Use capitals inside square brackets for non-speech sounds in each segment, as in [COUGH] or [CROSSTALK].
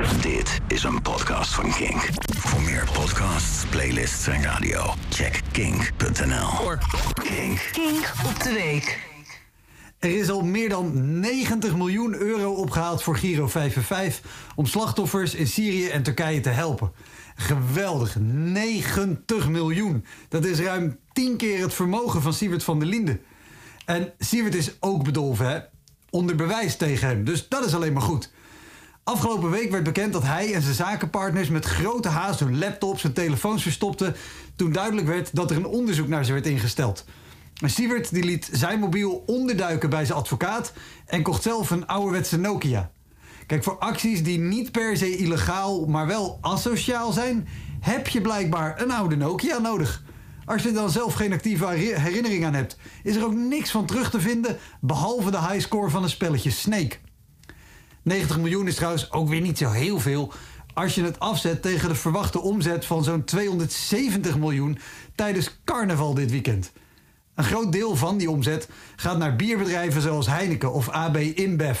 Dit is een podcast van Kink. Voor meer podcasts, playlists en radio, check kink.nl. Kink. Kink op de week. Er is al meer dan 90 miljoen euro opgehaald voor Giro 555 om slachtoffers in Syrië en Turkije te helpen. Geweldig, 90 miljoen. Dat is ruim 10 keer het vermogen van Siewert van der Linden. En Siewert is ook bedolven, hè? Onder bewijs tegen hem, dus dat is alleen maar goed. Afgelopen week werd bekend dat hij en zijn zakenpartners met grote haast hun laptops en telefoons verstopten toen duidelijk werd dat er een onderzoek naar ze werd ingesteld. En Siewert die liet zijn mobiel onderduiken bij zijn advocaat en kocht zelf een ouderwetse Nokia. Kijk, voor acties die niet per se illegaal, maar wel asociaal zijn, heb je blijkbaar een oude Nokia nodig. Als je dan zelf geen actieve herinnering aan hebt, is er ook niks van terug te vinden, behalve de highscore van een spelletje Snake. 90 miljoen is trouwens ook weer niet zo heel veel als je het afzet tegen de verwachte omzet van zo'n 270 miljoen tijdens carnaval dit weekend. Een groot deel van die omzet gaat naar bierbedrijven zoals Heineken of AB InBev.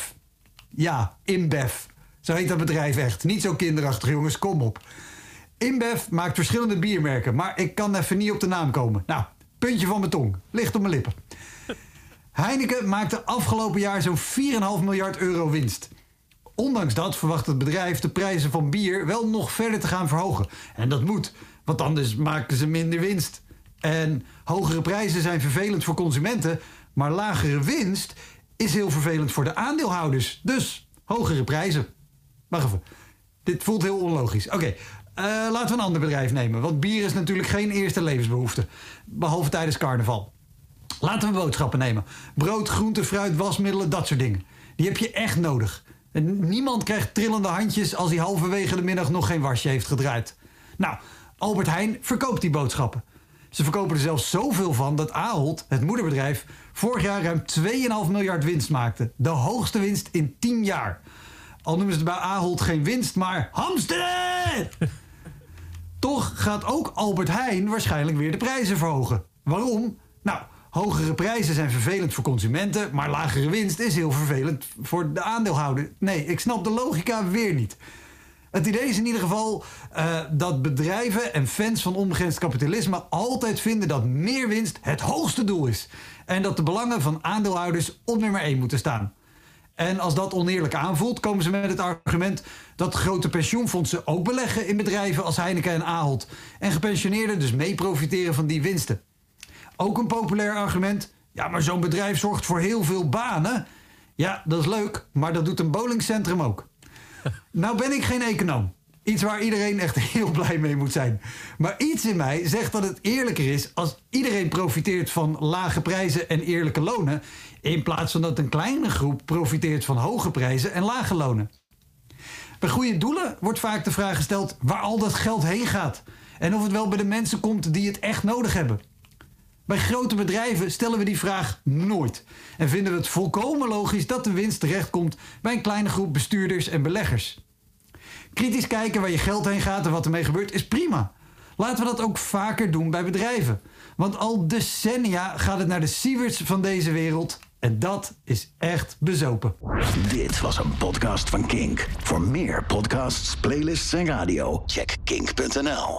Ja, InBev. Zo heet dat bedrijf echt. Niet zo kinderachtig, jongens, kom op. InBev maakt verschillende biermerken, maar ik kan even niet op de naam komen. Nou, puntje van mijn tong. Ligt op mijn lippen. [LAUGHS] Heineken maakte afgelopen jaar zo'n 4,5 miljard euro winst. Ondanks dat verwacht het bedrijf de prijzen van bier wel nog verder te gaan verhogen. En dat moet, want anders maken ze minder winst. En hogere prijzen zijn vervelend voor consumenten, maar lagere winst is heel vervelend voor de aandeelhouders. Dus hogere prijzen. Wacht even. Dit voelt heel onlogisch. Oké, eh, laten we een ander bedrijf nemen. Want bier is natuurlijk geen eerste levensbehoefte. Behalve tijdens carnaval. Laten we boodschappen nemen. Brood, groente, fruit, wasmiddelen, dat soort dingen. Die heb je echt nodig. En niemand krijgt trillende handjes als hij halverwege de middag nog geen wasje heeft gedraaid. Nou, Albert Heijn verkoopt die boodschappen. Ze verkopen er zelfs zoveel van dat Ahold, het moederbedrijf, vorig jaar ruim 2,5 miljard winst maakte. De hoogste winst in 10 jaar. Al noemen ze het bij Ahold geen winst, maar hamsteren! [LAUGHS] Toch gaat ook Albert Heijn waarschijnlijk weer de prijzen verhogen. Waarom? Nou, hogere prijzen zijn vervelend voor consumenten, maar lagere winst is heel vervelend voor de aandeelhouder. Nee, ik snap de logica weer niet. Het idee is in ieder geval uh, dat bedrijven en fans van onbegrensd kapitalisme altijd vinden dat meer winst het hoogste doel is. En dat de belangen van aandeelhouders op nummer 1 moeten staan. En als dat oneerlijk aanvoelt, komen ze met het argument dat grote pensioenfondsen ook beleggen in bedrijven als Heineken en Ahold. En gepensioneerden dus mee profiteren van die winsten. Ook een populair argument. Ja, maar zo'n bedrijf zorgt voor heel veel banen. Ja, dat is leuk, maar dat doet een bowlingcentrum ook. [LAUGHS] Nou ben ik geen econoom. Iets waar iedereen echt [LAUGHS] heel blij mee moet zijn. Maar iets in mij zegt dat het eerlijker is als iedereen profiteert van lage prijzen en eerlijke lonen. In plaats van dat een kleine groep profiteert van hoge prijzen en lage lonen. Bij goede doelen wordt vaak de vraag gesteld waar al dat geld heen gaat. En of het wel bij de mensen komt die het echt nodig hebben. Bij grote bedrijven stellen we die vraag nooit. En vinden we het volkomen logisch dat de winst terechtkomt bij een kleine groep bestuurders en beleggers. Kritisch kijken waar je geld heen gaat en wat ermee gebeurt is prima. Laten we dat ook vaker doen bij bedrijven. Want al decennia gaat het naar de sieverts van deze wereld. En dat is echt bezopen. Dit was een podcast van Kink. Voor meer podcasts, playlists en radio, check kink.nl.